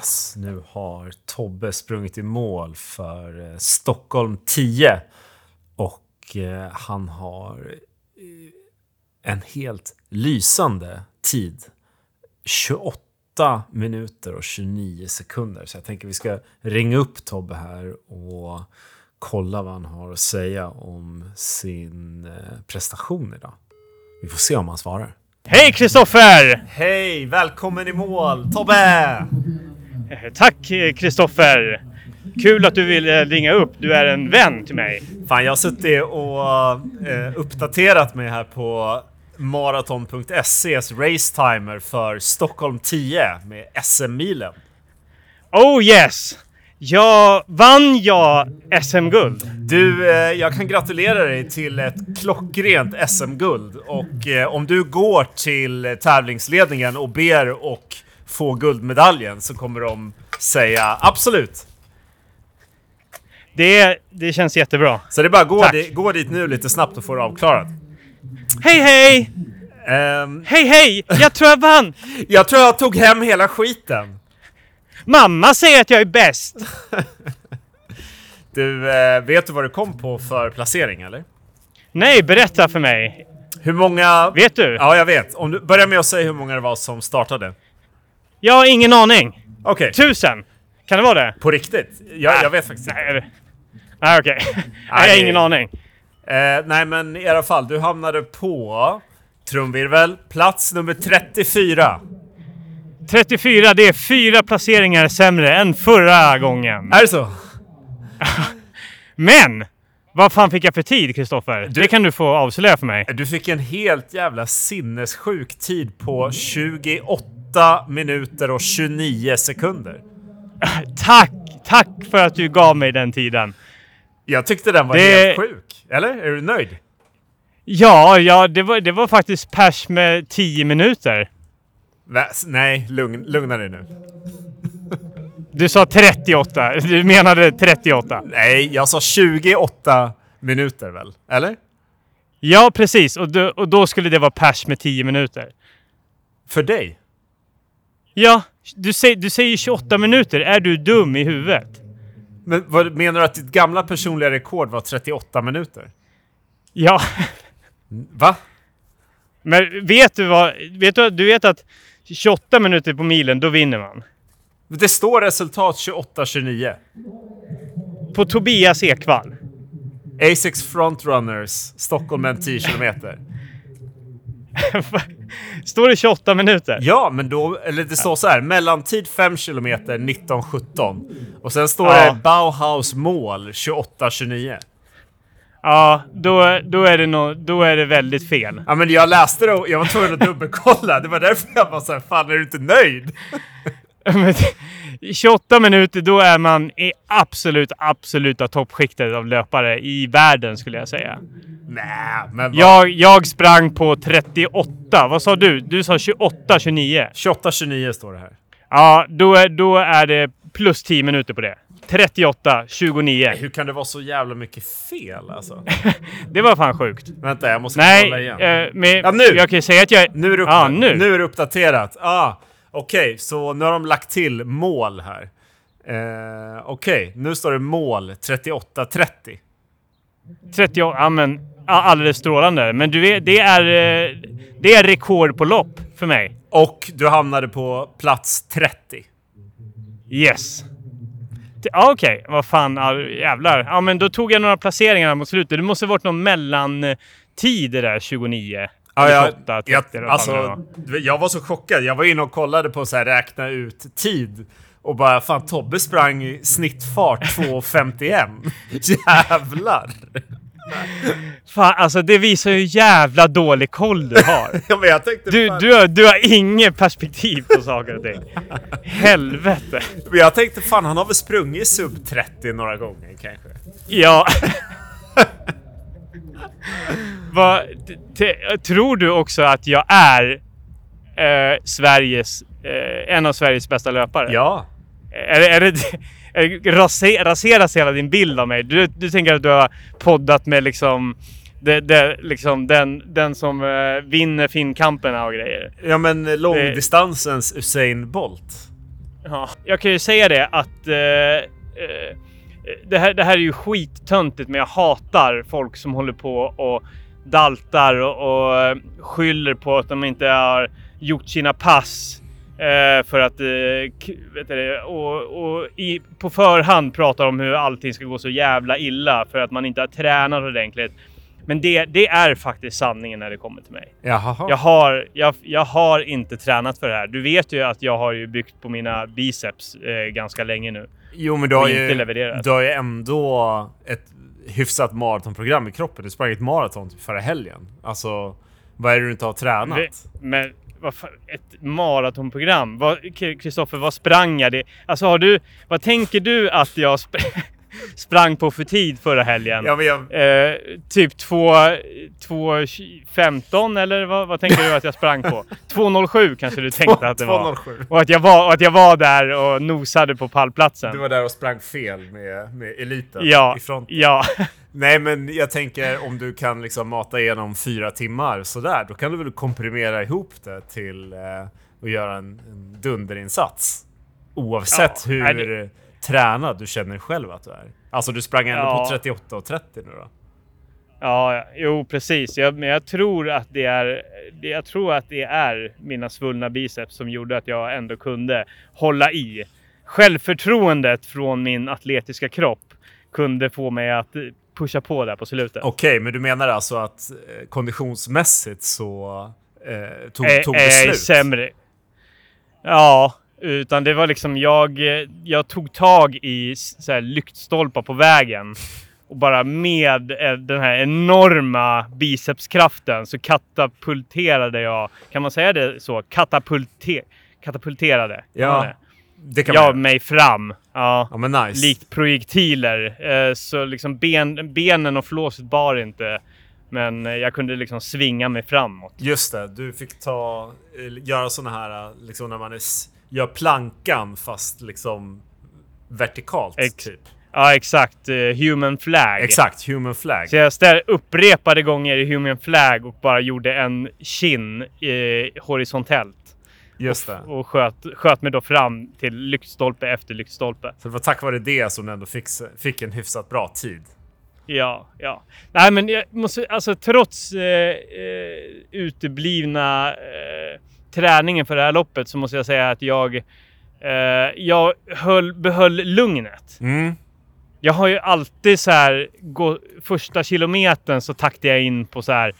Yes, nu har Tobbe sprungit i mål för eh, Stockholm 10. Och eh, han har eh, en helt lysande tid. 28 minuter och 29 sekunder. Så jag tänker vi ska ringa upp Tobbe här och kolla vad han har att säga om sin prestation idag. Vi får se om han svarar. Hej Kristoffer! Hej! Välkommen i mål, Tobbe! Eh, Tack Kristoffer! Kul att du vill eh, ringa upp. Du är en vän till mig. Fan, jag har suttit och eh, uppdaterat mig här på maraton.ses racetimer för Stockholm 10 med SM-milen. Oh yes! Jag vann jag SM-guld? Du, eh, jag kan gratulera dig till ett klockrent SM-guld och eh, om du går till tävlingsledningen och ber och få guldmedaljen så kommer de säga absolut. Det, det känns jättebra. Så det är bara gå, Tack. di, gå dit nu lite snabbt och få det avklarat. Hej hej! Ehm, Hej hej! Jag tror jag vann! jag tror jag tog hem hela skiten. Mamma säger att jag är bäst! Du, eh, vet du vad du kom på för placering eller? Nej, berätta för mig. Hur många... Vet du? Ja, jag vet. Om du börjar med att säga hur många det var som startade. Jag har ingen aning. Okej, Tusen? Kan det vara det? på riktigt? Jag, jag vet faktiskt inte. Nej, Nej okej. Nej, jag har ingen aning. Eh, nej, men i alla fall, du hamnade på trumvirvel, plats nummer 34. 34, det är fyra placeringar sämre än förra gången. Är det så? Men! Vad fan fick jag för tid, Kristoffer? Det kan du få avslöja för mig. Du fick en helt jävla sinnessjuk tid på 28 minuter och 29 sekunder. Tack! Tack för att du gav mig den tiden. Jag tyckte den var Det- helt sjuk. Eller? Är du nöjd? Ja, ja, det var, det var faktiskt pers med 10 minuter. Nej, lugn, lugna dig nu. Du sa 38. Du menade 38. Nej, jag sa 28 minuter väl? Eller? Ja, precis. Och då, och då skulle det vara pers med 10 minuter. För dig? Ja, du, säger du säger 28 minuter. Är du dum i huvudet? Men vad, menar du att ditt gamla personliga rekord var 38 minuter? Ja, Va? men vet du vad? Vet du, du vet att 28 minuter på milen, då vinner man. Det står resultat 28-29. På Tobias Ekvall. Asics Frontrunners, Stockholm en 10 kilometer. Står det 28 minuter? Ja, men då, eller det står så här, mellantid 5 kilometer 1917. Och sen står Ja. det Bauhaus mål 28-29. Ja, då, då, är det no, då är det väldigt fel. Ja, men jag läste det och jag var tvungen att dubbelkolla. Det var därför jag var så här, fan är du inte nöjd? Men 28 minuter, då är man i absolut, absoluta toppskiktet av löpare i världen skulle jag säga. Nej, men vad? Jag, jag sprang på 38. Vad sa du? Du sa 28, 29. 28-29 står det här. Ja, då är, då är det plus 10 minuter på det. 38, 29. Hur kan det vara så jävla mycket fel alltså? Det var fan sjukt. Vänta, jag måste Nej, kolla igen. eh, men Ja, nu! jag kan ju säga att jag... Nu är det, upp- Ja, nu. nu är det uppdaterat. Ah, Okej, så nu har de lagt till mål här. Eh, Okej, nu står det mål 38-30. 30, ja men alldeles strålande. Men du det är, eh, det är rekord på lopp för mig. Och du hamnade på plats 30. Yes. Ja, Okej, vad fan, jävlar. Ja, men då tog jag några placeringar mot slutet. Det måste ha varit någon mellantid det där 29. Ja, jag, 28, 30, jag, alltså, var. jag var så chockad. Jag var inne och kollade på så här räkna ut tid. Och bara fan Tobbe sprang i snittfart 2.51. Jävlar! Fan, alltså det visar hur jävla dålig koll du har. Ja, men jag tänkte, Du, fan, du, har, du har inget perspektiv på saker och ting. Helvete. men jag tänkte fan han har väl sprungit sub 30 några gånger kanske. Ja. T- tror du också att jag är eh, Sveriges, eh, en av Sveriges bästa löpare? Ja. Är, det- är det, är, rase, raseras hela din bild av mig? Du, du tänker att du har poddat med liksom, det, det, liksom den, den som eh, vinner Finnkamperna och grejer? Ja men långdistansens Usain Bolt. Ja, jag kan ju säga det att eh, eh, Eh, det, här, det här är ju skittöntigt men jag hatar folk som håller på och daltar och, och eh, skyller på att de inte har gjort sina pass eh, för att eh, vet du, och, och i, på förhand pratar om hur allting ska gå så jävla illa för att man inte har tränat ordentligt. Men det, det är faktiskt sanningen när det kommer till mig. Jaha. Jag har, jag, jag har inte tränat för det här. Du vet ju att jag har ju byggt på mina biceps eh, ganska länge nu. Jo, men du har, ju, levererat. du har ju ändå ett hyfsat maratonprogram i kroppen. Du sprang ett maraton typ förra helgen. Alltså, vad är det du inte har tränat? Vi- Men vad fan, ett maratonprogram? Vad- Kristoffer, vad sprang jag? Det? Alltså har du, vad tänker du att jag sp- sprang på för tid förra helgen? Ja, jag, Eh, typ 2, 2.15 eller vad, vad tänker du att jag sprang på? 2.07 kanske du tänkte att det var? 207. Och att jag var, och att jag var där och nosade på pallplatsen. Du var där och sprang fel med, med eliten Ja, i front. ja. Nej, men jag tänker om du kan liksom mata igenom fyra timmar sådär, då kan du väl komprimera ihop det till eh, och göra en, en dunderinsats. Oavsett Ja, hur det- tränad du känner själv att du är. Alltså du sprang ändå Ja. på 38 och 30 nu då. Ja, jo precis. Jag, men jag tror att det är. Jag tror att det är mina svullna biceps som gjorde att jag ändå kunde hålla i. Självförtroendet från min atletiska kropp kunde få mig att pusha på där på slutet. Okej, men du menar alltså att eh, konditionsmässigt så eh, tog, tog det slut? sämre. Ja, utan det var liksom jag. Jag tog tag i så här lyktstolpar på vägen och bara med eh, den här enorma bicepskraften så katapulterade jag. Kan man säga det så? Katapulte, katapulterade. Ja, det? Kan jag man mig fram. Ja. Ja, men nice. Likt projektiler. Eh, Så liksom ben, benen och flåset bar inte. Men jag kunde liksom svinga mig framåt. Just det, du fick ta, eh, göra såna här, liksom när man är, gör plankan fast liksom vertikalt Ex- typ. Ja, exakt. eh, Human flag. Exakt, human flag. Så jag ställ, upprepade gånger i human flag och bara gjorde en kin eh, horisontellt. Just det. Och sköt, sköt mig då fram till lyktstolpe efter lyktstolpe. Så det var tack vare det som du ändå fick, fick en hyfsat bra tid. Ja, ja. Nej, men jag måste, alltså trots eh, eh, uteblivna eh, träningen för det här loppet så måste jag säga att jag, eh, jag höll, behöll lugnet. Mm. Jag har ju alltid så här, gå, första kilometern så taktar jag in på så här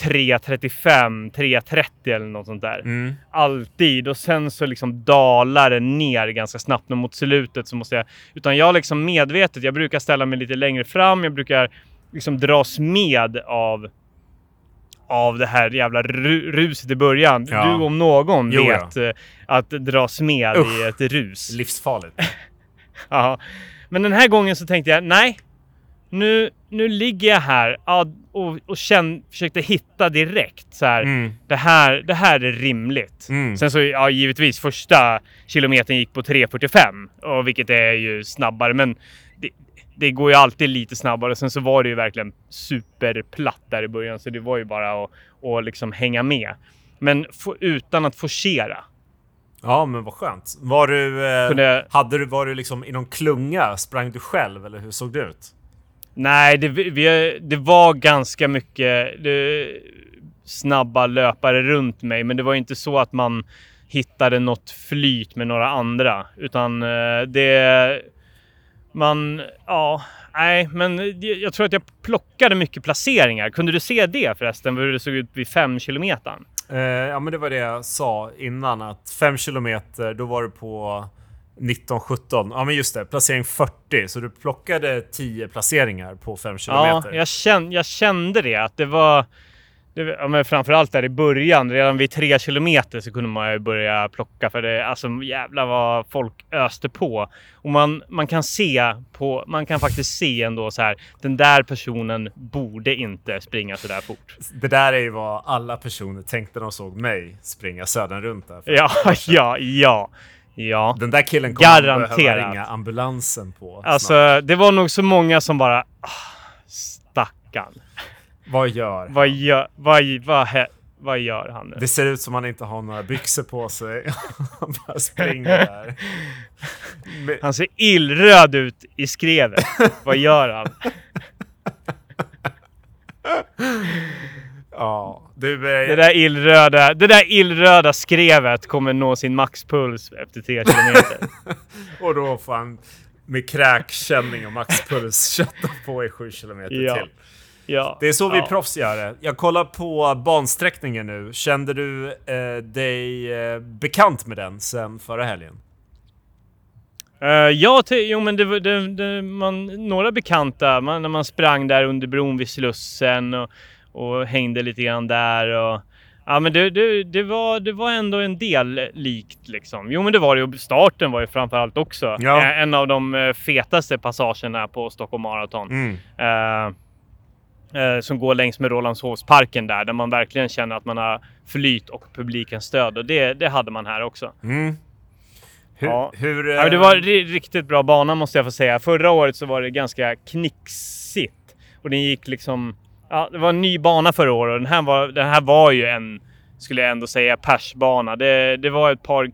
3.35, 3.30 eller något sånt där. Mm. Alltid. Och sen så liksom dalar det ner ganska snabbt och mot slutet så måste jag... Utan jag liksom medvetet, jag brukar ställa mig lite längre fram. Jag brukar liksom dras med av av det här jävla ru- ruset i början. Ja. Du om någon Jo, vet eh, att dras med Usch. i ett rus. Livsfarligt. Ja. Men den här gången så tänkte jag, nej. Nu, nu ligger jag här ja, och, och känn, försökte hitta direkt så här. Mm. Det här, det här är rimligt. Mm. Sen så, ja givetvis första kilometern gick på 3.45 och vilket är ju snabbare men det, går ju alltid lite snabbare. Sen så var det ju verkligen superplatt där i början så det var ju bara att, att liksom hänga med. Men få, utan att forcera. Ja, men vad skönt. Var du, eh, Kunde- hade du, var du liksom i någon klunga? Sprang du själv eller hur såg det ut? Nej, det, vi, det var ganska mycket det, snabba löpare runt mig, men det var inte så att man hittade något flyt med några andra, utan eh, det... Man... Ja, nej, men jag tror att jag plockade mycket placeringar. Kunde du se det förresten, hur det såg ut vid fem kilometern? Eh, ja, men det var det jag sa innan att 5 kilometer, då var du på 19-17. Ja, men just det, placering 40. Så du plockade 10 placeringar på 5 Ja, kilometer. jag kände, jag kände det, att det var... Det, ja, men framförallt där i början, redan vid tre kilometer så kunde man ju börja plocka för det, alltså jävlar vad folk öste på. Och man, man kan se på, man kan faktiskt se ändå så här, den där personen borde inte springa så där fort. Det där är ju vad alla personer tänkte när de såg mig springa södern runt där. Ja, ja, ja, ja. Den där killen kommer man behöva Garanterat. ringa ambulansen på. snart. Alltså, det var nog så många som bara, ah, stackarn. Vad gör Vad gör, vad, vad, vad gör han nu? Det ser ut som han inte har några byxor på sig. han bara springer där. Med- Han ser illröd ut i skrevet. vad gör han? Ja, du... Det Eh, där illröda, det där illröda skrevet kommer nå sin maxpuls efter tre kilometer. och då får han med kräkkänning och maxpuls kötta på i 7 kilometer Ja. till. Ja. Det är så vi ja. proffs gör det. Jag kollar på bansträckningen nu. Kände du eh, dig eh, bekant med den sen förra helgen? Eh, ja, jo men det, det, det, man, några bekanta, man, när man sprang där under bron vid Slussen och, och hängde lite grann där. Och, ja, men det, det, var, det var ändå en del likt liksom. Jo, men det var det ju. Starten var ju framförallt också Ja. en av de eh, fetaste passagerna på Stockholm Marathon. Mm. Eh, eh, som går längs med Rålambshovsparken där, där man verkligen känner att man har flyt och publikens stöd. Och det, det hade man här också. Mm. Hur, Ja. hur, Ja, det var ri- riktigt bra bana måste jag få säga. Förra året så var det ganska knixigt. Och den gick liksom... Ja, det var en ny bana förra året och den här var, den här var ju en, skulle jag ändå säga, persbana. Det, det var ett par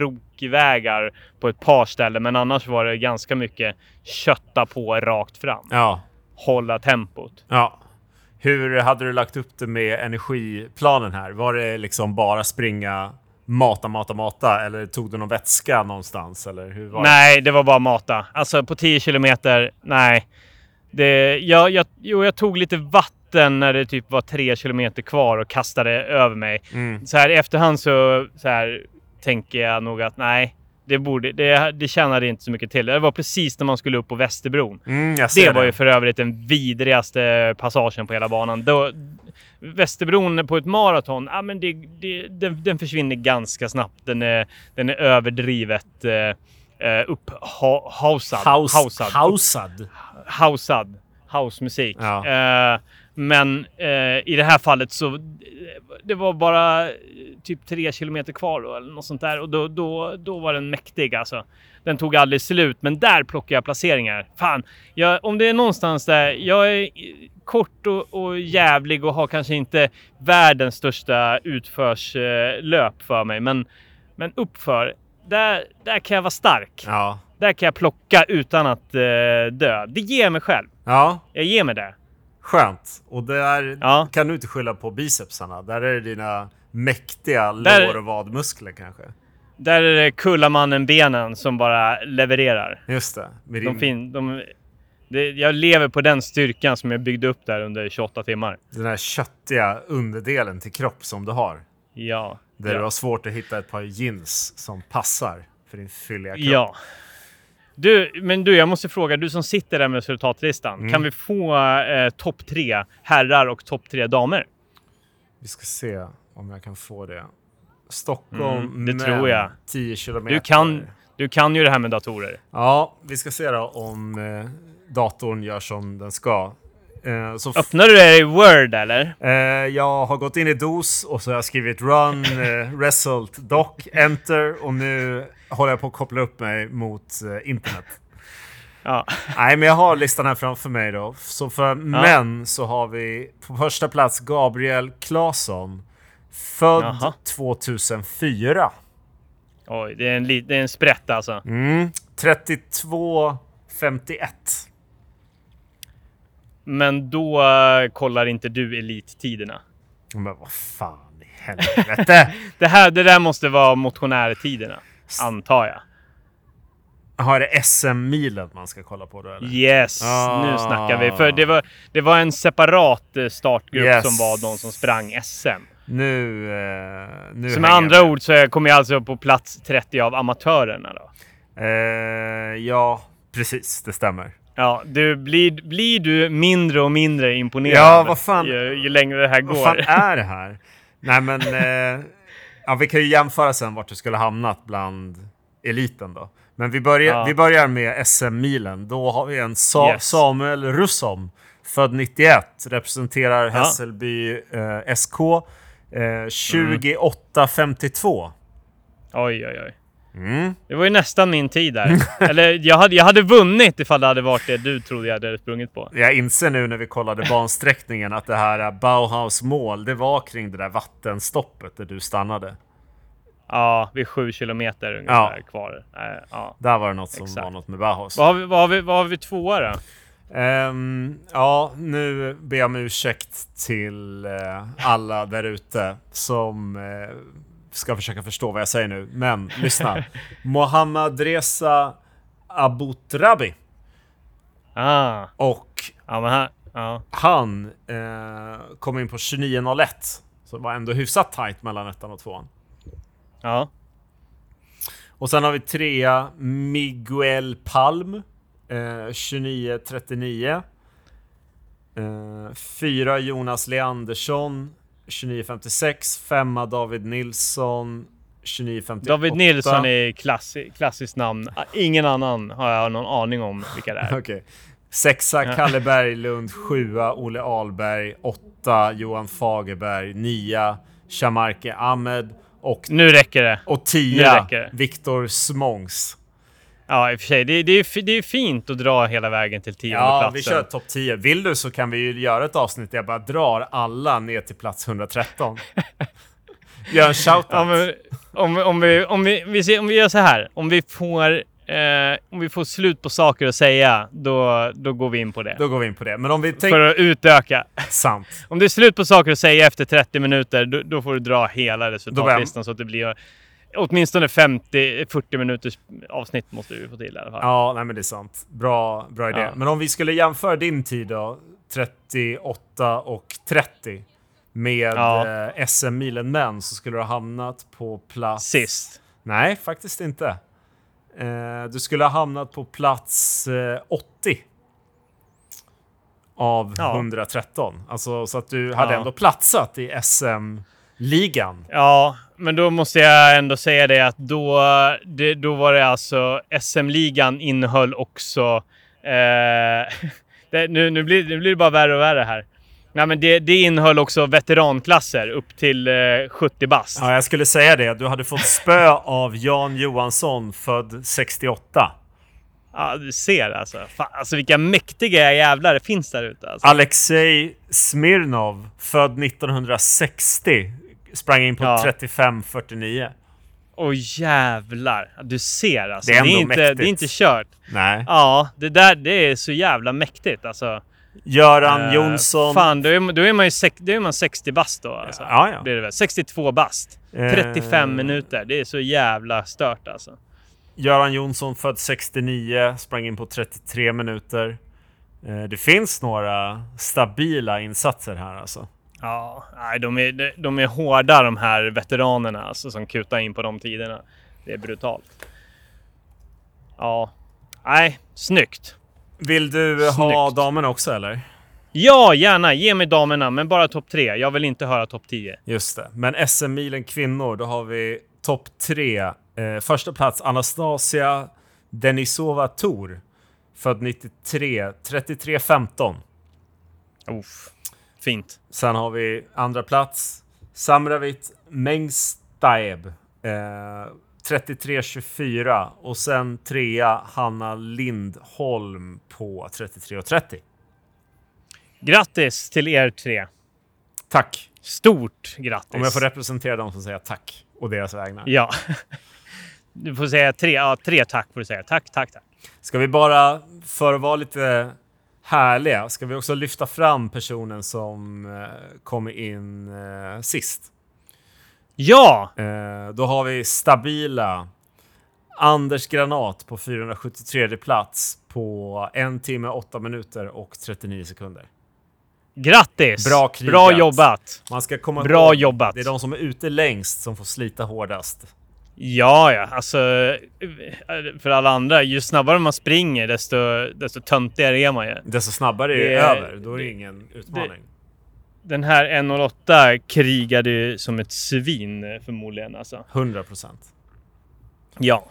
kringelkrokvägar på ett par ställen, men annars var det ganska mycket kötta på rakt fram. Ja, Hålla tempot. ja. Hur hade du lagt upp det med energiplanen här? Var det liksom bara springa, mata, mata, mata? Eller tog du någon vätska någonstans? Eller hur var Nej, det var bara mata. Alltså på 10 kilometer, nej. Det, jag, jag, jo, jag tog lite vatten när det typ var 3 kilometer kvar och kastade över mig. det? Mm. Så här i efterhand så, så här, tänker jag nog att nej, det, borde, det, det tjänade inte så mycket till. Det var precis när man skulle upp på Västerbron. Mm, Det var ju för övrigt den vidrigaste passagen på hela banan. Då, Västerbron på ett maraton, ja, men det, det, den, den försvinner ganska snabbt. Den är, den är överdrivet eh, eh, upphausad. House, Hausad. Hausad. Hausad. Housemusik. Ja. Eh, men eh, i det här fallet så det var bara typ tre kilometer kvar då, eller något sånt där. Och då, då, då var den mäktig alltså. Den tog aldrig slut, men där plockar jag placeringar. Fan, jag, om det är någonstans där jag är kort och, och jävlig och har kanske inte världens största utförslöp för mig, men, men uppför, där, där kan jag vara stark. Ja. Där kan jag plocka utan att eh, dö. Det ger mig själv. Ja, Jag ger mig det. skönt. Och där Ja. kan du inte skylla på bicepsarna. Där är det dina mäktiga Där- lår och vadmuskler kanske. Där är det Kullamannen-benen som bara levererar. Just det. Med De din, fin, de, det, jag lever på den styrkan som jag byggde upp där under 28 timmar. den här köttiga underdelen till kropp som du har. Ja. Där du ja. har svårt att hitta ett par jeans som passar för din fylliga kropp. ja. Du, men du, jag måste fråga, du som sitter där med resultatlistan. Mm. Kan vi få eh, topp tre herrar och topp tre damer? Vi ska se om jag kan få det. Stockholm, Mm, det män, tror jag. 10 kilometer. Du kan, du kan ju det här med datorer. Ja, vi ska se då om eh, datorn gör som den ska. Eh, så Öppnar du det i Word eller? eh, jag har gått in i DOS och så har jag skrivit run, eh, result, doc, enter och nu håller jag på att koppla upp mig mot eh, internet. Ja. Nej, men jag har listan här framför mig då. Så för män så har vi på första plats Gabriel Claesson. Född Jaha. 2004. Oj, det är en, det är en sprätt alltså. Mm. 32,51. Men då eh, kollar inte du elittiderna. Men vad fan i helvete. Det, här, det där måste vara motionärtiderna, antar jag. Har det SM-milen man ska kolla på då eller? Yes, Ah. nu snackar vi. För det var, det var en separat eh, startgrupp Yes. som var de som sprang SM. Nu... Eh, nu Så med andra jag ord så kommer jag alltså på plats 30 av amatörerna då. Eh, ja, precis. Det stämmer. Ja, du, blir, blir du mindre och mindre imponerad Ja, vad fan- ju, ju längre det här Vad fan går? är det här? Nej men... Eh, ja, vi kan ju jämföra sen vart du skulle hamnat bland eliten då. Men vi börjar, Ja. vi börjar med SM-milen. Då har vi en Sa- Yes. Samuel Russom. Född 91. Representerar Hässelby eh, SK. Eh, 2852. Oj, oj, oj. Mm. Det var ju nästan min tid där. Eller jag hade, jag hade vunnit ifall det hade varit det du trodde jag hade sprungit på. Jag inser nu när vi kollade bansträckningen att det här Bauhaus mål, det var kring det där vattenstoppet där du stannade. Ja, vi är sju kilometer ungefär kvar. Äh, ja. Där var det något som Exakt. var något med Bauhaus. Vad har vi, vad har vi, vad har vi tvåa då? Ehm, ja, nu ber jag om ursäkt till eh, alla där ute som eh, ska försöka förstå vad jag säger nu. Men lyssna. Mohammad Reza Abutrabi Ah, och ja här. Ja. han eh, kom in på 29.01. Så det var ändå hyfsat tight mellan ettan och tvåan. Ja. Och sen har vi trea Miguel Palm. Eh, 29.39. Eh, fyra Jonas Leandersson. 29.56. Femma David Nilsson. 29.58. David Nilsson är klassi, klassiskt namn. Ah, Ingen annan har jag någon aning om vilka det är. Okej. Sexa. Kalle Berglund. Sjua Olle Ahlberg. Åtta Johan Fagerberg. Nia Shamarke Ahmed. Och, Nu räcker det. och tia. Viktor Smångs. Ja, i och för sig. Det, det, är, det är fint att dra hela vägen till tionde Ja, platsen. vi kör topp 10. Vill du så kan vi ju göra ett avsnitt där jag bara drar alla ner till plats 113. Gör en shoutout. Ja, men, om, om, vi, om, vi, vi ser, om vi gör så här. Om vi får, eh, om vi får slut på saker att säga, då, då går vi in på det. Då går vi in på det. Men om vi För tänker... att utöka. Sant. Om det är slut på saker att säga efter 30 minuter, då, då får du dra hela resultatlistan så att det blir åtminstone 50-40 minuters avsnitt måste vi få till i alla fall. Ja, nej men det är sant. Bra, bra idé. Ja. Men om vi skulle jämföra din tid då, 38 och 30 med Ja. eh, SM-milen män så skulle du ha hamnat på plats... Sist. Nej, faktiskt inte. Eh, du skulle ha hamnat på plats eh, 80. Av Ja. 113. Alltså så att du hade ändå platsat i SM-ligan. Ja, men då måste jag ändå säga det att då, det, då var det alltså SM-ligan innehöll också... Eh, det, nu, nu, blir, nu blir det bara värre och värre här. Nej, men det, det innehöll också veteranklasser upp till eh, 70 bast. Ja, jag skulle säga det. Du hade fått spö av Jan Johansson, född 68. Ja, du ser alltså. Fan, alltså vilka mäktiga jävlar det finns där ute. Alltså. Alexej Smirnov, född 1960, sprang in på Ja. 35.49. Åh jävlar. Du ser alltså. Det är Det är, ändå inte, mäktigt. det är inte kört. Nej. Ja, det där det är så jävla mäktigt alltså. Göran Eh, Jonsson. Fan, då är, då är man ju sex, då är man 60 bast då alltså. Ja, ja. Blir det väl. 62 bast. Eh, 35 minuter. Det är så jävla stört alltså. Göran Jonsson, född 69, sprang in på 33 minuter. Eh, Det finns några stabila insatser här alltså. Ja, nej, de är, de- är hårda de här veteranerna alltså, som kutar in på de tiderna. Det är brutalt. Ja, nej, snyggt. Vill du ha Snyggt. damerna också eller? Ja, gärna. Ge mig damerna, men bara topp tre. Jag vill inte höra topp 10. Just det. Men SM-milen kvinnor, då har vi topp tre. Eh, första plats Anastasia Denisova Tor. Född 93, 33-15. Uff, fint. Sen har vi andra plats Samravit Mengstaeb. Eh, 33-24. Och sen trea Hanna Lindholm på 33-30. Grattis till er tre. Tack! Stort grattis. Om jag får representera dem som säger tack. Och deras vägnar. Ja. Du får säga tre, ja, tre tack får du säga. Tack, tack, tack. Ska vi bara, för att vara lite härliga, ska vi också lyfta fram personen som eh, kom in eh, sist. Ja! Eh, då har vi stabila Anders Granat på 473 plats på en timme, 8 minuter och 39 sekunder. Grattis! Bra krigat. Bra jobbat! Man ska komma Bra ihåg, jobbat. det är de som är ute längst som får slita hårdast. Ja, ja, alltså för alla andra, ju snabbare man springer desto, desto töntigare är man ju. Desto snabbare är det Det över, då är det ingen utmaning. Den här 1.08 krigade ju som ett svin eh, förmodligen alltså. 100 procent. Ja,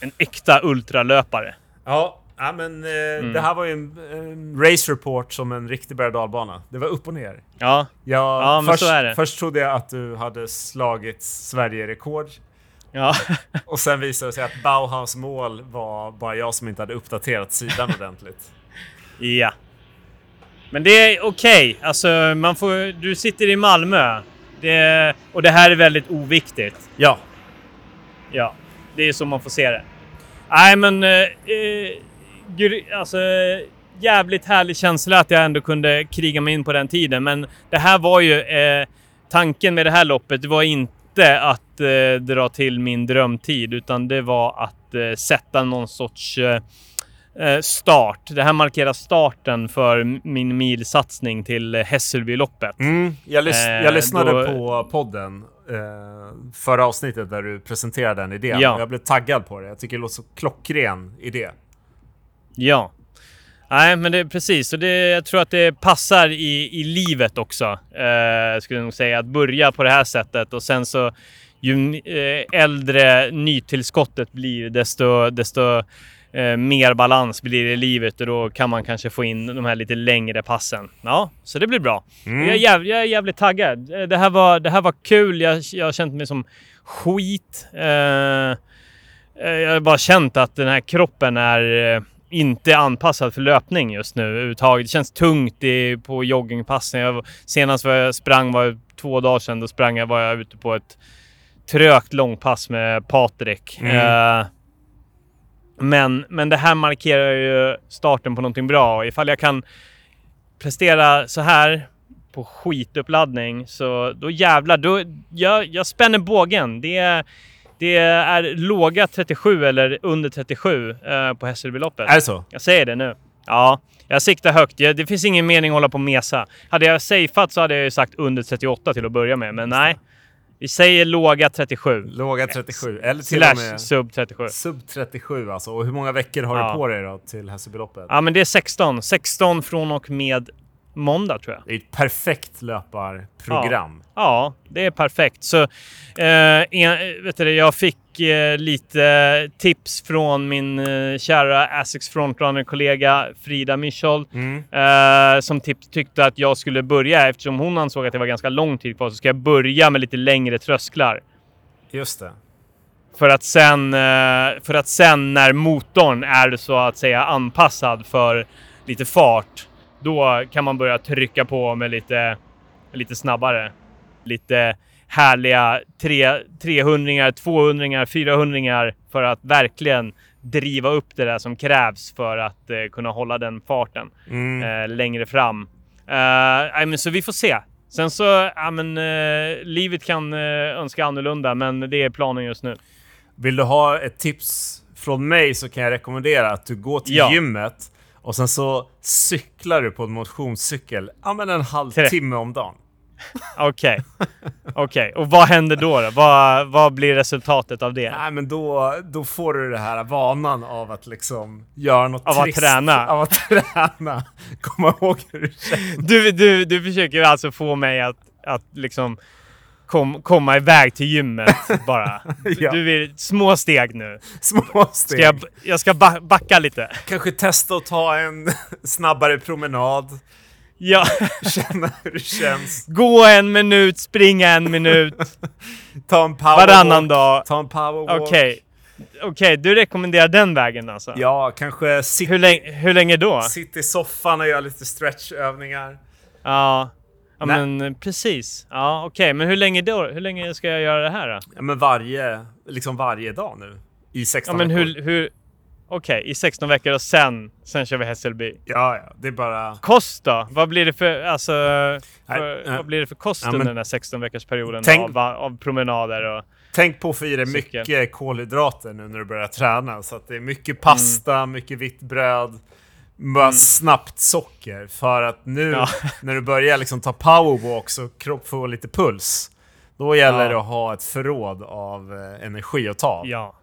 en äkta ultralöpare. Ja, ja men eh, Mm. det här var ju en, en race report som en riktig berg dalbana. Det var upp och ner. Ja, Jag, Ja, men först, så är det. först trodde jag att du hade slagit Sverige-rekord. Ja. Och sen visade det sig att Bauhaus mål var bara jag som inte hade uppdaterat sidan ordentligt. ja. Men det är okej. Alltså, man får... Du sitter i Malmö. Det, och det här är väldigt oviktigt. Ja, Ja, det är så man får se det. Nej, men... Eh, eh, alltså, jävligt härlig känsla att jag ändå kunde kriga mig in på den tiden. Men det här var ju... Eh, tanken med det här loppet, var inte att eh, dra till min drömtid, utan det var att eh, sätta någon sorts eh, eh, start. Det här markerar starten för min milsatsning till Hässelbyloppet. mm, jag, lys- Eh, jag lyssnade då- på podden eh, förra avsnittet där du presenterade den idén. Ja. Jag blev taggad på det. Jag tycker det låter så klockren idé. Ja. Nej, men det är precis. Och det, jag tror att det passar i, i livet också. Eh, skulle jag nog säga. Att börja på det här sättet och sen så ju eh, äldre nytillskottet blir desto, desto eh, mer balans blir det i livet och då kan man kanske få in de här lite längre passen. Ja, så det blir bra. Mm. Jag, är jäv, jag är jävligt taggad. Eh, Det här var, det här var kul. Jag, jag har känt mig som skit. Eh, eh, jag har bara känt att den här kroppen är inte anpassad för löpning just nu överhuvudtaget. Det känns tungt i, på joggingpassen. Jag, senast var jag sprang var två dagar sedan. Då sprang jag, var jag ute på ett trögt långpass med Patrik. Mm. Eh, men, men det här markerar ju starten på någonting bra. Ifall jag kan prestera så här på skituppladdning så då jävlar, då, jag, jag spänner bågen. Det är, det är låga 37 eller under 37 eh, på Hässelbyloppet. Är det så? Jag säger det nu. Ja, jag siktar högt. Det finns ingen mening att hålla på och mesa. Hade jag safeat så hade jag ju sagt under 38 till att börja med, men nej. Vi säger låga 37. Låga 37. Eller till och Slash med sub 37. sub 37 alltså. Och hur många veckor har Ja. du på dig då till Hässelbyloppet? Ja, men det är 16. 16 från och med måndag tror jag. Det är ett perfekt löparprogram. Ja, det är perfekt. Så eh, en, vet du, jag fick eh, lite tips från min eh, kära Asics Frontrunner-kollega Frida Michol. Mm. Eh, som tips, tyckte att jag skulle börja, eftersom hon ansåg att det var ganska lång tid kvar, så ska jag börja med lite längre trösklar. Just det. För att sen, eh, för att sen när motorn är så att säga anpassad för lite fart, då kan man börja trycka på med lite, lite snabbare. Lite härliga tre, 300 200 400 för att verkligen driva upp det där som krävs för att eh, kunna hålla den farten Mm. eh, längre fram. Eh, nej, men så vi får se. Sen så, ja men eh, livet kan eh, önska annorlunda, men det är planen just nu. Vill du ha ett tips från mig så kan jag rekommendera att du går till Ja. gymmet och sen så cyklar du på en motionscykel ja, men en halvtimme om dagen. Okej. Okej, och vad händer då? då? Vad, vad blir resultatet av det? Nej, men då, då får du det här vanan av att liksom göra något Av att trist. träna. Av att träna. Komma ihåg hur det känns. Du, du, du försöker alltså få mig att, att liksom kom, komma iväg till gymmet bara. Ja. Du vill, små steg nu. Små steg. Ska jag, jag ska ba backa lite. Kanske testa att ta en snabbare promenad. Ja. Känna hur det känns. Gå en minut, springa en minut. Ta en powerwalk. Varannan dag. Ta en powerwalk. Okej. Okej, du rekommenderar den vägen alltså? Ja, kanske sit, Hur, länge, hur länge då? sitt i soffan och göra lite stretchövningar. Ja, ja Nej. men precis. Ja, okej, men hur länge då? Hur länge ska jag göra det här då? Ja, men varje, liksom varje dag nu. I 16 Ja, men veckor. hur... hur Okej, i 16 veckor och sen, sen kör vi Hässelby. Ja, ja, det är bara... Kost då? Vad blir det för, alltså, för, Nej, vad blir det för kost Ja, under men- den här 16 veckors perioden Tänk- av, av promenader och... Tänk på att få i dig mycket kolhydrater nu när du börjar träna. Så att det är mycket pasta, Mm. mycket vitt bröd, bara snabbt socker. För att nu Ja. när du börjar liksom ta powerwalks och kropp får lite puls. Då gäller Ja. det att ha ett förråd av eh, energi att ta av. Ja.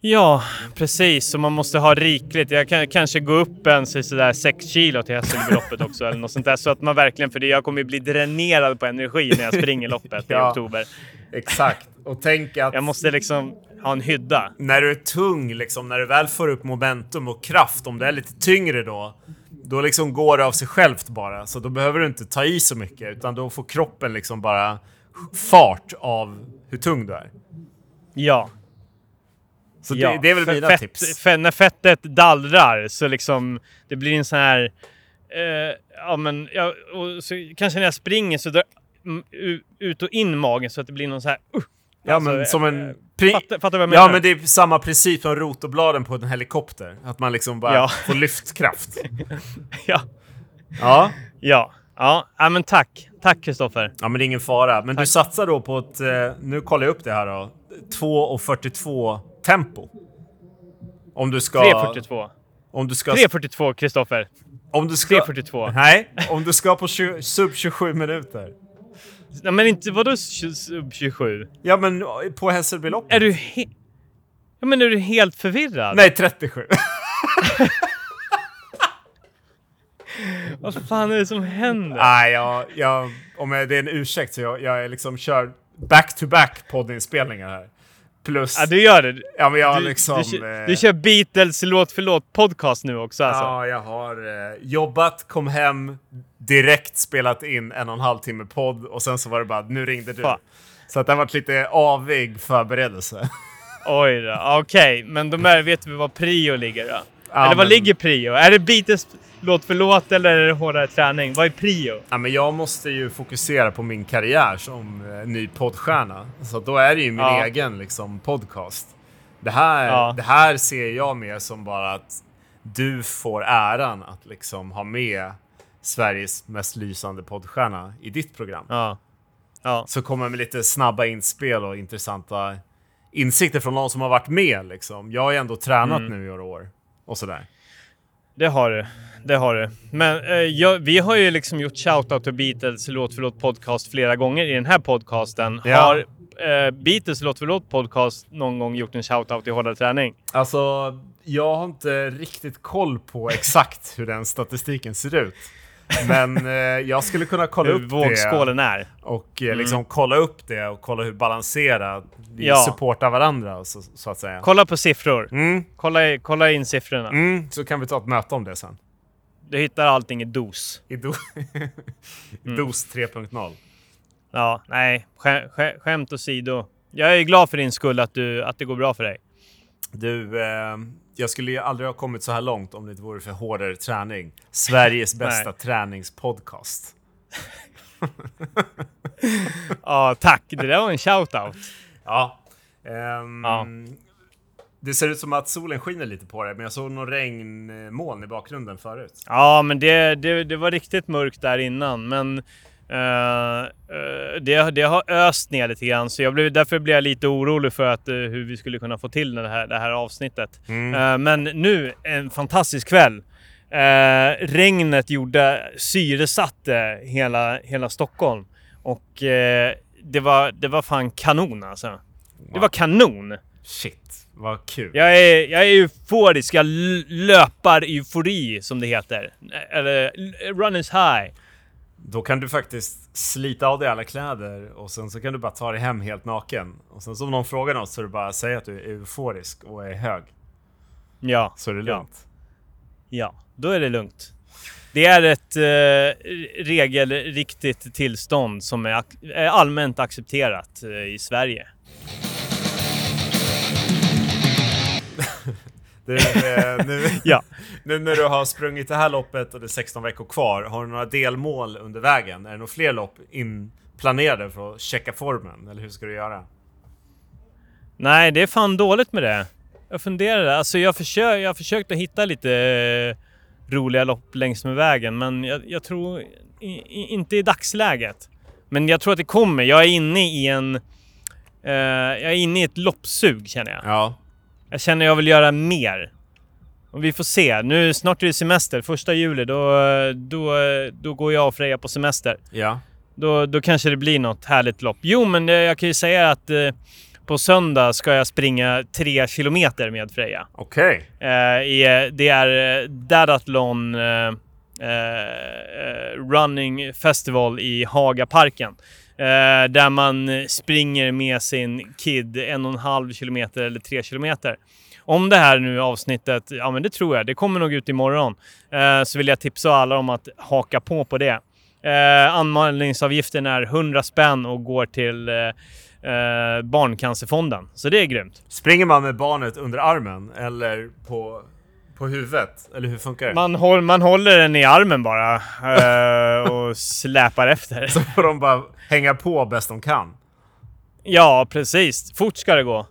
Ja, precis. Så man måste ha rikligt. Jag kan kanske gå upp en så- sådär 6 kilo till Hässelbyloppet också eller något sånt där. Så att man verkligen, för det, jag kommer ju bli dränerad på energi när jag springer loppet i Ja. oktober. Exakt. Och tänk att Jag måste liksom ha en hydda. när du är tung, liksom, när du väl får upp momentum och kraft, om det är lite tyngre då, då liksom går det av sig självt bara. Så då behöver du inte ta i så mycket, utan då får kroppen liksom bara fart av hur tung du är. Ja. Så ja. det, det är väl För mina fett, tips. När fettet dallrar så liksom det blir en sån här... Eh, ja men, ja, och så, kanske när jag springer så drar ut och in magen så att det blir någon så här... Uh, Ja, alltså, men som eh, en... Fattar, fattar vad jag menar? ja, men det är samma princip som rotorbladen på en helikopter. Att man liksom bara Ja. får lyftkraft. ja. ja. Ja. Ja, ja men tack. Tack Kristoffer. ja, men det är ingen fara. Men du Tack. satsar då på ett... Eh, nu kollar jag upp det här då. 2.42 tempo. Om du ska... 3.42. Om du ska... 3.42 Kristoffer. Om du ska... 3.42. Nej, om du ska på 20, sub 27 minuter. Nej men inte, vadå tj- sub 27? Ja, men på Hässelbyloppet. Är du he- Ja men är du helt förvirrad? Nej, 37. Vad fan är det som händer? Nej, jag, jag, om jag, det är en ursäkt så jag, jag är liksom kör back-to-back poddinspelningar här. Plus... Ja, du gör det. ja, men jag Du, liksom... du, kör, eh, du kör Beatles låt för låt podcast nu också alltså? Ja, jag har eh, jobbat, kom hem, direkt spelat in en och en halv timme podd och sen så var det bara nu ringde du. Fan. Så att det har varit lite avig förberedelse. Oj då, okej. Men de här, vet vi var prio ligger då? Ja, eller var men- ligger prio? Är det Beatles låt för låt eller är det hårdare träning? Vad är prio? Ja, men jag måste ju fokusera på min karriär som eh, ny poddstjärna. Så då är det ju min Ja. egen liksom, podcast. Det här, Ja. det här ser jag mer som bara att du får äran att liksom ha med Sveriges mest lysande poddstjärna i ditt program. Ja. Ja. Så kommer med lite snabba inspel och intressanta insikter från någon som har varit med. Liksom. Jag har ju ändå tränat Mm. nu i några år och sådär. Det har du. Det har du. Men eh, jag, vi har ju liksom gjort shoutout till Beatles låt för låt podcast flera gånger i den här podcasten. Ja. Har eh, Beatles låt för låt podcast någon gång gjort en shoutout i hårdare träning? Alltså, jag har inte riktigt koll på exakt hur den statistiken ser ut. Men eh, jag skulle kunna kolla upp vågskålen det är. och eh, liksom kolla upp det och kolla hur balanserad vi Ja. supportar varandra så, så att säga. Kolla på siffror. Mm, Kolla, i- kolla in siffrorna. mm, så kan vi ta ett möte om det sen. Du hittar allting i dos. I do Mm. DOS 3.0. Ja, nej. Skä, skä, skämt åsido. Jag är glad för din skull att, du, att det går bra för dig. Du, eh, jag skulle ju aldrig ha kommit så här långt om det inte vore för hårdare träning. Sveriges bästa träningspodcast. Ja, tack. Det där var en shoutout. Ja. Ehm, Ja. Det ser ut som att solen skiner lite på det, men jag såg några regnmoln i bakgrunden förut. Ja, men det, det, det var riktigt mörkt där innan. Men det, det har öst ner lite grann. Så jag blev, därför blev jag lite orolig för att, eh, hur vi skulle kunna få till det här, det här avsnittet. Mm. Eh, men nu, en fantastisk kväll. Eh, regnet gjorde, syresatte hela, hela Stockholm. Och eh, det, var, det var fan kanon alltså. Det var kanon! Shit, vad kul. Jag är, jag är euforisk, jag löpar eufori som det heter. Eller runners high. Då kan du faktiskt slita av dig alla kläder och sen så kan du bara ta dig hem helt naken. Och sen så om någon frågar något så är det bara att säga att du är euforisk och är hög. Ja, Så är det lugnt. ja, då är det lugnt. Det är ett eh, regelriktigt tillstånd som är, ac- allmänt accepterat eh, i Sverige. Du, eh, nu, Ja. nu när du har sprungit det här loppet och det är 16 veckor kvar, har du några delmål under vägen? Är det några fler lopp inplanerade för att checka formen? Eller hur ska du göra? Nej, det är fan dåligt med det. Jag funderar. Alltså jag, försö jag har försökt att hitta lite eh, roliga lopp längs med vägen, men jag, jag tror i, inte i dagsläget. Men jag tror att det kommer. Jag är inne i en... Eh, jag är inne i ett loppsug känner jag. Ja. Jag känner jag vill göra mer. Och vi får se. Nu snart är det semester. Första juli, då, då, då går jag och Freja på semester. Ja. Då, då kanske det blir något härligt lopp. Jo, men eh, jag kan ju säga att eh, på söndag ska jag springa tre kilometer med Freja. Okej. Eh, i, det är eh, Dadathlon eh, eh, Running Festival i Hagaparken. Eh, där man springer med sin kid en och en halv kilometer eller tre kilometer. Om det här nu avsnittet, ja men det tror jag, det kommer nog ut imorgon. Eh, så vill jag tipsa alla om att haka på på det. Eh, anmälningsavgiften är 100 spänn och går till eh, eh, Barncancerfonden. Så det är grymt. Springer man med barnet under armen eller på, på huvudet? Eller hur funkar det? Man, håll, man håller den i armen bara eh, och släpar efter. Så får de bara hänga på bäst de kan. Ja, precis. Fort ska det gå.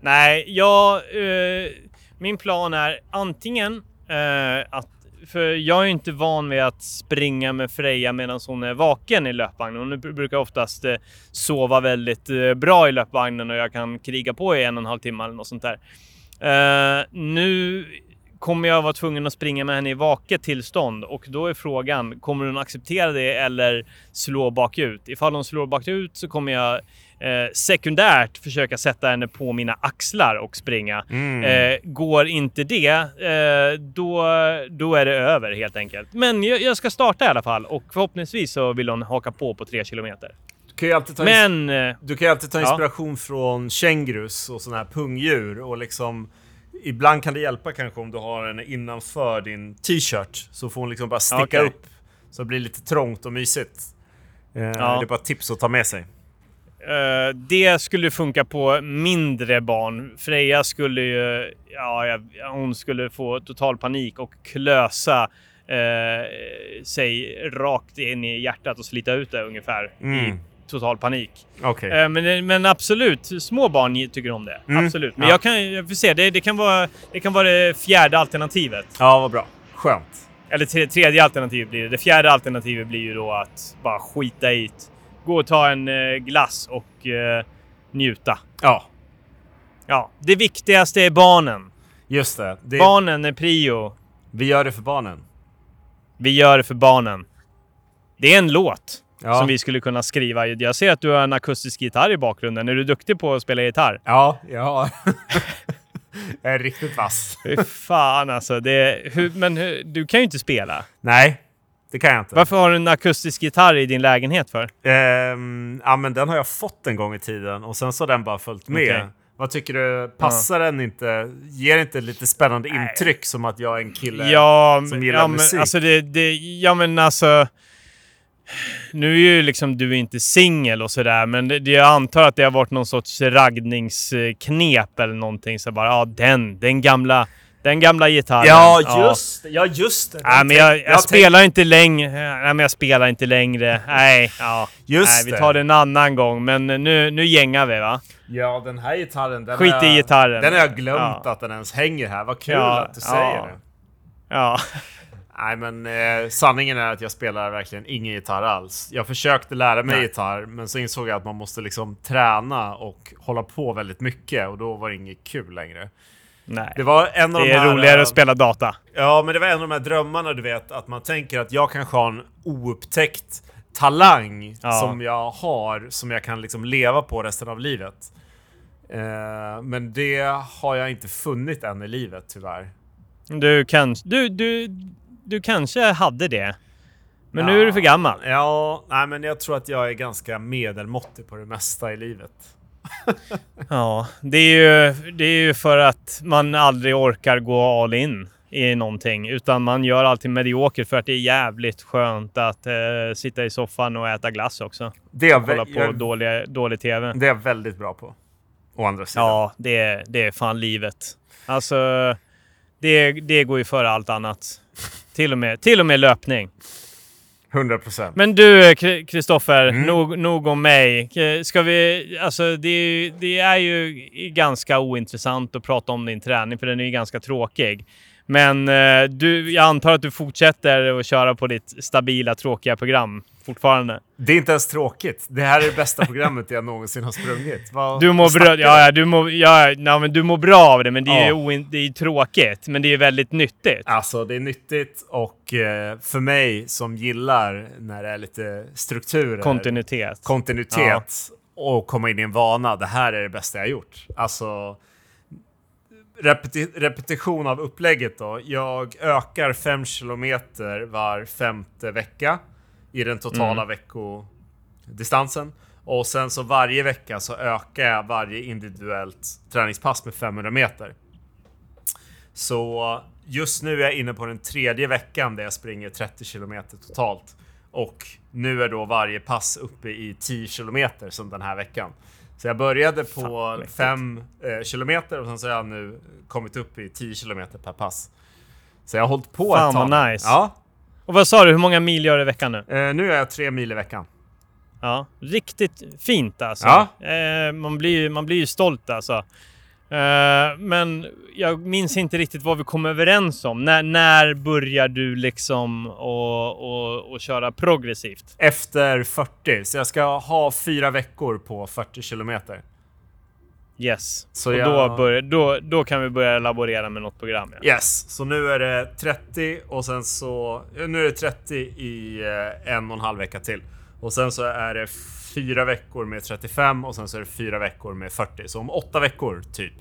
Nej, jag... Eh, min plan är antingen eh, att... För jag är ju inte van vid att springa med Freja medan hon är vaken i löpvagnen. Hon br- brukar oftast eh, sova väldigt eh, bra i löpvagnen och jag kan kriga på i en och en halv timme eller något sånt där. Eh, nu kommer jag vara tvungen att springa med henne i vaket tillstånd och då är frågan, kommer hon acceptera det eller slå bakut? Ifall hon slår bakut så kommer jag eh, sekundärt försöka sätta henne på mina axlar och springa. Mm. Eh, går inte det, eh, då, då är det över helt enkelt. Men jag, jag ska starta i alla fall och förhoppningsvis så vill hon haka på på tre kilometer. Du kan ju alltid ta, Men eh, du kan alltid ta Ja. inspiration från kängurus och sådana här pungdjur och liksom Ibland kan det hjälpa kanske om du har henne innanför din t-shirt så får hon liksom bara sticka Okej. upp så det blir lite trångt och mysigt. Eh, Det är bara tips att ta med sig. Eh, det skulle funka på mindre barn. Freja skulle ju, ja, hon skulle få total panik och klösa eh, sig rakt in i hjärtat och slita ut det ungefär i Mm. Total panik. Okej. Eh, men, men absolut, små barn tycker om det. Mm, Absolut. Men ja. jag kan jag får se, det, det, kan vara, det kan vara det fjärde alternativet. Ja, vad bra. Skönt. Eller tre, tredje alternativet blir det. Det fjärde alternativet blir ju då att bara skita i det. Gå och ta en eh, glass och eh, njuta. Ja, Ja, det viktigaste är barnen. just det. det Barnen är prio. Vi gör det för barnen. Vi gör det för barnen. Det är en låt Ja. som vi skulle kunna skriva. Jag ser att du har en akustisk gitarr i bakgrunden. Är du duktig på att spela gitarr? Ja, ja. jag är riktigt vass. Fan alltså. Det, hur, men hur, du kan ju inte spela. Nej, det kan jag inte. Varför har du en akustisk gitarr i din lägenhet för? Ehm, ja, men den har jag fått en gång i tiden och sen så har den bara följt med. Okej. Vad tycker du? Passar den inte? Ger inte lite spännande intryck som att jag är en kille Ja, som gillar ja, men, musik? alltså det, det, ja men alltså... Nu är ju liksom du inte singel och sådär, men det, jag antar att det har varit någon sorts raggningsknep eller någonting. Så bara, ja den, den gamla, den gamla gitarren. ja, just det. Ja, just det. Nej, men jag, jag, tänk- spelar inte längre. Nej, men jag spelar inte längre. Nej, ja. Just Nej, vi tar det en annan gång. Men nu, nu gängar vi va? Ja, den här gitarren. Den Skit har i jag- gitarren. Den har jag glömt Ja. att den ens hänger här. Vad kul Ja, att du säger ja. det. Ja. Nej, men eh, sanningen är att jag spelar verkligen ingen gitarr alls. Jag försökte lära mig Nej. gitarr, men så insåg jag att man måste liksom träna och hålla på väldigt mycket och då var det inget kul längre. Nej. Det var en av Det de är här, roligare eh, att spela data. Ja, men det var en av de här drömmarna du vet, att man tänker att jag kanske har en oupptäckt talang Ja. som jag har, som jag kan liksom leva på resten av livet. Eh, men det har jag inte funnit än i livet tyvärr. Du, kan, du, du, du kanske hade det. Men nu är du för gammal. Ja, nej, men jag tror att jag är ganska medelmåttig på det mesta i livet. Ja, det är, ju, det är ju för att man aldrig orkar gå all in i någonting. Utan man gör alltid mediokert för att det är jävligt skönt att eh, sitta i soffan och äta glass också. Det är Och kolla på jag, dålig, dålig TV. det är jag väldigt bra på. Å andra sidan. Ja, det, är- det är fan livet. Alltså, det, det går ju före allt annat. Till och med, till och med löpning. 100 procent. Men du Kri- Kristoffer, Mm. nog, nog om mig. Ska vi, alltså det, är det är ju ganska ointressant att prata om din träning för den är ju ganska tråkig. Men eh, du, jag antar att du fortsätter att köra på ditt stabila tråkiga program fortfarande. Det är inte ens tråkigt. Det här är det bästa programmet jag någonsin har sprungit. Vad, Du mår bra, ja, ja, du mår, ja, ja, men du mår bra av det, men det är Ja. det är tråkigt. Men det är väldigt nyttigt. Alltså det är nyttigt och eh, för mig som gillar när det är lite strukturer, Kontinuitet. kontinuitet och komma in i en vana. Det här är det bästa jag gjort. Alltså repeti repetition av upplägget då. Jag ökar 5 kilometer var femte vecka i den totala veckodistansen. Och sen så varje vecka så ökar jag varje individuellt träningspass med 500 meter. Så just nu är jag inne på den tredje veckan där jag springer 30 kilometer totalt. Och nu är då varje pass uppe i 10 kilometer som den här veckan. Så jag började på Fan, mäktigt. 5 eh, kilometer och sen så har jag nu kommit upp i 10 kilometer per pass. Så jag har hållit på Fan, ett tag. vad nice. Ja, Och vad sa du, hur många mil gör du i veckan nu? eh, nu är jag tre mil i veckan. Ja, riktigt fint alltså. Ja. Eh, man, blir, man blir ju stolt alltså. Eh, men jag minns inte riktigt vad vi kom överens om. När, när börjar du liksom och, och, och köra progressivt? Efter 40, så jag ska ha fyra veckor på 40 kilometer. Yes. Så och jag- då, börjar, då, då kan vi börja laborera med något program. Ja. Yes, så nu är det 30 och sen så... Nu är det 30 i eh, en och en halv vecka till. Och sen så är det fyra veckor med 35 och sen så är det fyra veckor med 40. Så om åtta veckor typ.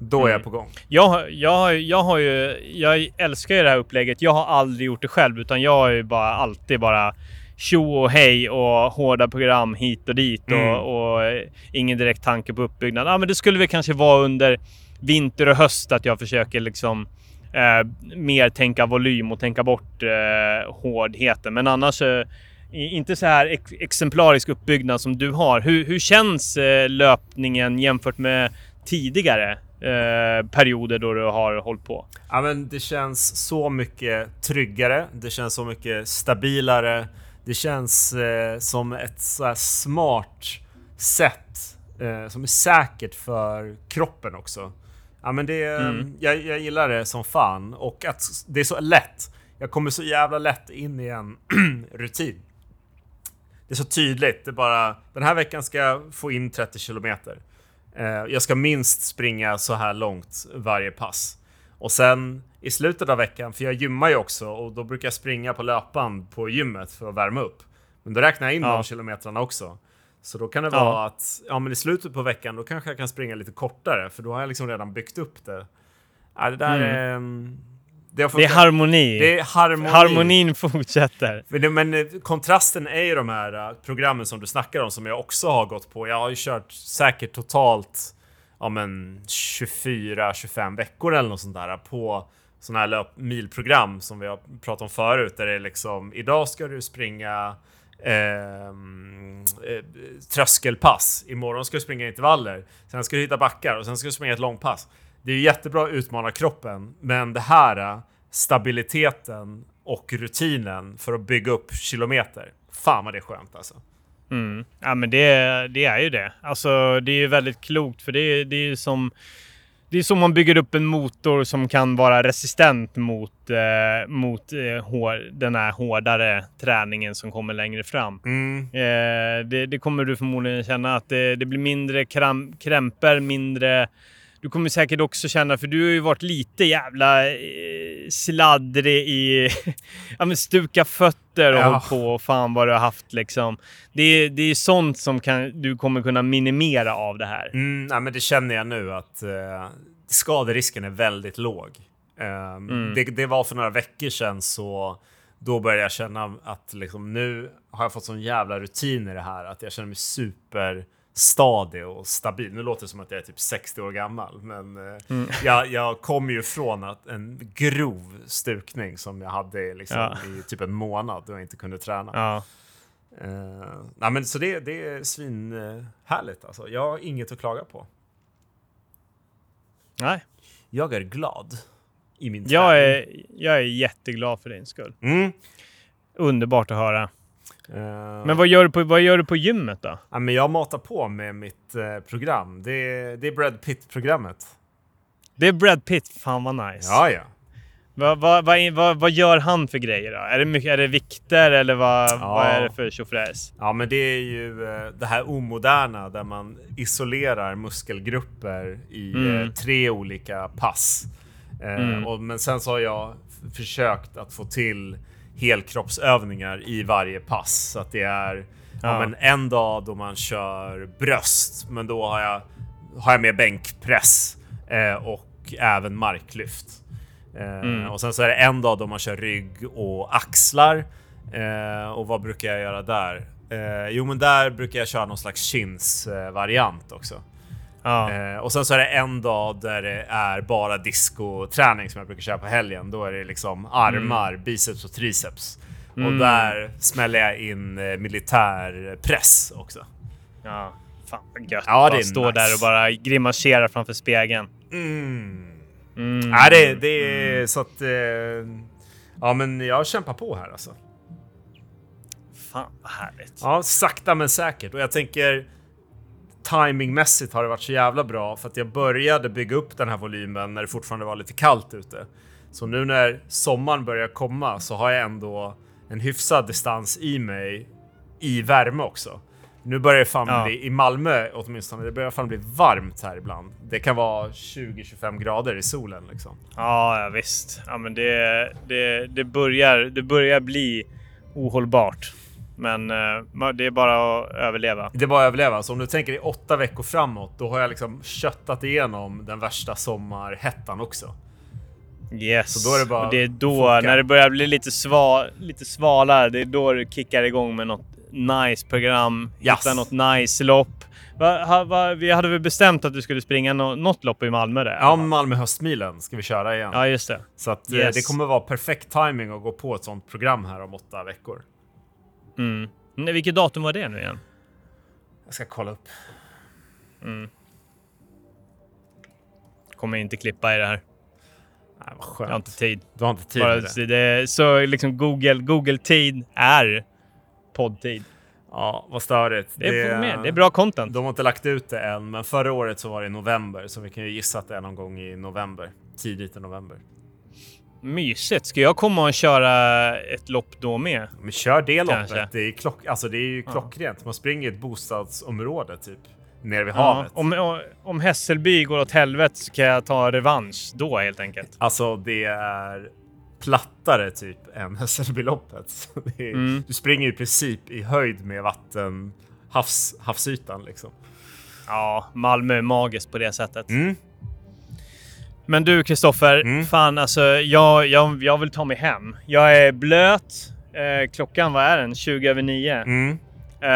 Då är jag på gång. Jag, jag, jag har ju, jag älskar ju det här upplägget. Jag har aldrig gjort det själv utan jag har ju bara alltid bara tjo och hej och hårda program hit och dit Mm. och, och eh, ingen direkt tanke på uppbyggnad. Ja, men det skulle väl kanske vara under vinter och höst att jag försöker liksom eh, mer tänka volym och tänka bort eh, hårdheten. Men annars eh, inte så här ex exemplarisk uppbyggnad som du har. Hur, hur känns eh, löpningen jämfört med tidigare eh, perioder då du har hållit på? Ja, men det känns så mycket tryggare. Det känns så mycket stabilare. Det känns eh, som ett så här smart sätt eh, som är säkert för kroppen också. Ja, men det, Mm. jag, jag gillar det som fan och att det är så lätt. Jag kommer så jävla lätt in i en rutin. Det är så tydligt. Det är bara den här veckan ska jag få in 30 kilometer. Eh, jag ska minst springa så här långt varje pass. Och sen i slutet av veckan, för jag gymmar ju också och då brukar jag springa på löpband på gymmet för att värma upp. Men då räknar jag in Ja. de kilometrarna också. Så då kan det Ja. vara att ja, men i slutet på veckan då kanske jag kan springa lite kortare för då har jag liksom redan byggt upp det. Ja, det där Mm. är... Det, Det är harmoni. det är harmoni. Harmonin fortsätter. Men, men eh, kontrasten är ju de här eh, programmen som du snackar om som jag också har gått på. Jag har ju kört säkert totalt ja, men 24-25 veckor eller något sånt där på sådana här löp- milprogram som vi har pratat om förut. Där det är liksom idag ska du springa ehm, eh, tröskelpass. Imorgon ska du springa intervaller. Sen ska du hitta backar och sen ska du springa ett långpass. Det är jättebra att utmana kroppen, men det här eh, stabiliteten och rutinen för att bygga upp kilometer. Fan vad det är skönt alltså. Mm. Ja, men det, det är ju det. Alltså, det är ju väldigt klokt för det, är- det är ju som... Det är som man bygger upp en motor som kan vara resistent mot, eh, mot eh, hår, den här hårdare träningen som kommer längre fram. Mm. Eh, det, det kommer du förmodligen känna att det, det blir mindre kram, krämpor, mindre... Du kommer säkert också känna, för du har ju varit lite jävla eh, sladdrig i... ja men stuka fötter och Ja. hållit på och fan vad du har haft liksom. Det, är- det är sånt som kan, du kommer kunna minimera av det här. Mm, nej, men det känner jag nu att eh, skaderisken är väldigt låg. Ehm, det, det var för några veckor sedan så då började jag känna att liksom, nu har jag fått sån jävla rutin i det här att jag känner mig superstadig och stabil. Nu låter det som att jag är typ 60 år gammal, men eh, jag, jag kom ju från att en grov stukning som jag hade liksom, Ja. i typ en månad då jag inte kunde träna. Ja. Uh, nej, men så det, det är svinhärligt alltså. Jag har inget att klaga på. Nej. Jag är glad i min Jag träning. är, jag är jätteglad för din skull. Mm. Underbart att höra. Eh, Men vad gör du på, vad gör du på gymmet då? ja, men jag matar på med mitt eh, program. Det är, det är Brad Pitt-programmet. Det är Brad Pitt. Fan vad nice. Ja, ja. Vad, vad, vad, vad, vad gör han för grejer då? Är det, mycket, är det vikter eller vad, Ja. vad är det för tjofräs? Ja, men det är ju eh, det här omoderna där man isolerar muskelgrupper i Mm. tre olika pass. Mm. och, men sen så har jag försökt att få till helkroppsövningar i varje pass. Så att det är ja. Men en dag då man kör bröst, men då har jag, har jag med bänkpress eh, och även marklyft. Eh, Mm. Och sen så är det en dag då man kör rygg och axlar. Eh, och vad brukar jag göra där? Eh, jo, men där brukar jag köra någon slags chins-variant också. Ja. Eh, och sen så är det en dag där det är bara discoträning som jag brukar köra på helgen. Då är det liksom armar, biceps och triceps. Och Mm. där smäller jag in eh, militär press också. Ja, fan vad gött. Ja, det bara stå nice. där och bara grimasera framför spegeln. Mm. Mm. Ja, det, det är så att... Eh, ja, men jag kämpar på här alltså. Fan vad härligt. Ja, sakta men säkert. Och jag tänker timingmässigt har det varit så jävla bra för att jag började bygga upp den här volymen när det fortfarande var lite kallt ute. Så nu när sommaren börjar komma så har jag ändå en hyfsad distans i mig i värme också. Nu börjar det fan Ja. bli, i Malmö åtminstone, det börjar fan bli varmt här ibland. Det kan vara 20-25 grader i solen liksom. Ja, ja visst. Ja, men det, det, det, börjar, det börjar bli ohållbart. Men eh, det är bara att överleva. Det är bara att överleva. Så om du tänker i åtta veckor framåt, då har jag liksom köttat igenom den värsta sommarhettan också. Yes. Så då är det bara Och det är då, när det börjar bli lite, sva, lite svalare, det är då du kickar igång med något nice program. Yes. Hitta något nice lopp. Va, ha, va, vi hade väl bestämt att du skulle springa no, något lopp i Malmö där? Ja, Malmö höstmilen ska vi köra igen. ja just det. Så att eh, Yes. det kommer vara perfekt timing att gå på ett sånt program här om åtta veckor. Mm. Nej, vilket datum var det nu igen? Jag ska kolla upp. Kommer inte klippa i det här. Nej, vad Jag har skönt. inte tid. Du har inte tid Bara, det. så, det, så liksom Google, Google-tid är poddtid. Ja, vad störigt. Det är, med. det är bra content. De har inte lagt ut det än, men förra året så var det i november, så vi kan ju gissa att det är någon gång i november. Tidigt i november. Mysigt. Ska jag komma och köra ett lopp då med? Men kör det Kanske. loppet. Det är, klock, alltså det är ju klockrent. Man springer i ett bostadsområde typ. Nere vid Ja, havet. om, om Hässelby går åt helvete så kan jag ta revansch då helt enkelt. Alltså det är plattare typ än Hässelbyloppet. Är- Mm. Du springer i princip i höjd med vatten, havs, havsytan liksom. Ja, Malmö är magiskt på det sättet. Mm. Men du Kristoffer, Mm. fan alltså jag, jag, jag vill ta mig hem. Jag är blöt. Eh, klockan, vad är den? 20 över 9. Mm. Eh,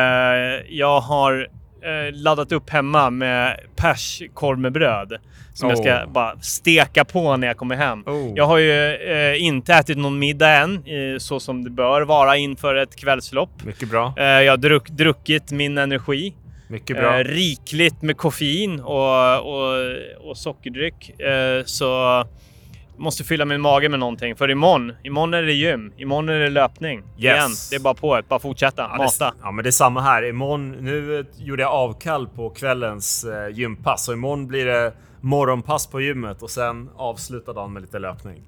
jag har eh, laddat upp hemma med perskorv med bröd. Som jag ska Oh. bara steka på när jag kommer hem. Oh. Jag har ju eh, inte ätit någon middag än, eh, så som det bör vara inför ett kvällslopp. Mycket bra. Eh, jag har druck, druckit min energi. Mycket bra. Eh, rikligt med koffein och, och, och sockerdryck. Eh, så måste fylla min mage med någonting. För imorgon, imorgon är det gym. Imorgon är det löpning. Igen. Det är bara på ett, bara fortsätta. Ja, det, mata. ja, men det är samma här. Imorgon, nu eh, gjorde jag avkall på kvällens eh, gympass, så imorgon blir det morgonpass på gymmet och sen avsluta dagen med lite löpning.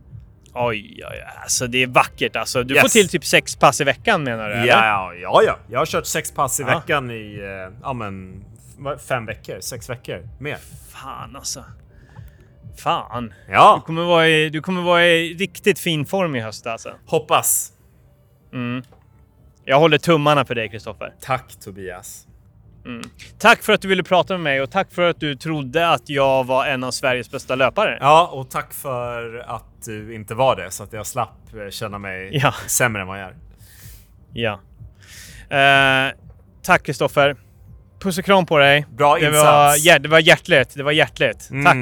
Oj, oj, oj. Alltså det är vackert alltså. Du Yes. får till typ sex pass i veckan menar du? eller? Ja, ja, ja, ja. Jag har kört sex pass i Ja. veckan i eh, ja, men, fem veckor, sex veckor mer. Fan alltså. Fan. Du Ja, kommer, vara i, du kommer vara i riktigt fin form i höst alltså. hoppas. Mm. Jag håller tummarna för dig Kristoffer. Tack Tobias. Tack för att du ville prata med mig och tack för att du trodde att jag var en av Sveriges bästa löpare. Ja, och tack för att du inte var det så att jag slapp eh, känna mig Ja. sämre än vad jag är. Ja. Eh, tack Kristoffer. Puss och kram på dig. Bra det insats. Var, hjär- det var hjärtligt. Det var hjärtligt. Mm. Tack.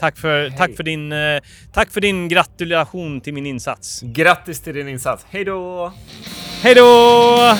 Tack för, Hej. tack, för din, eh, tack för din gratulation till min insats. Grattis till din insats. Hej då! Hej då!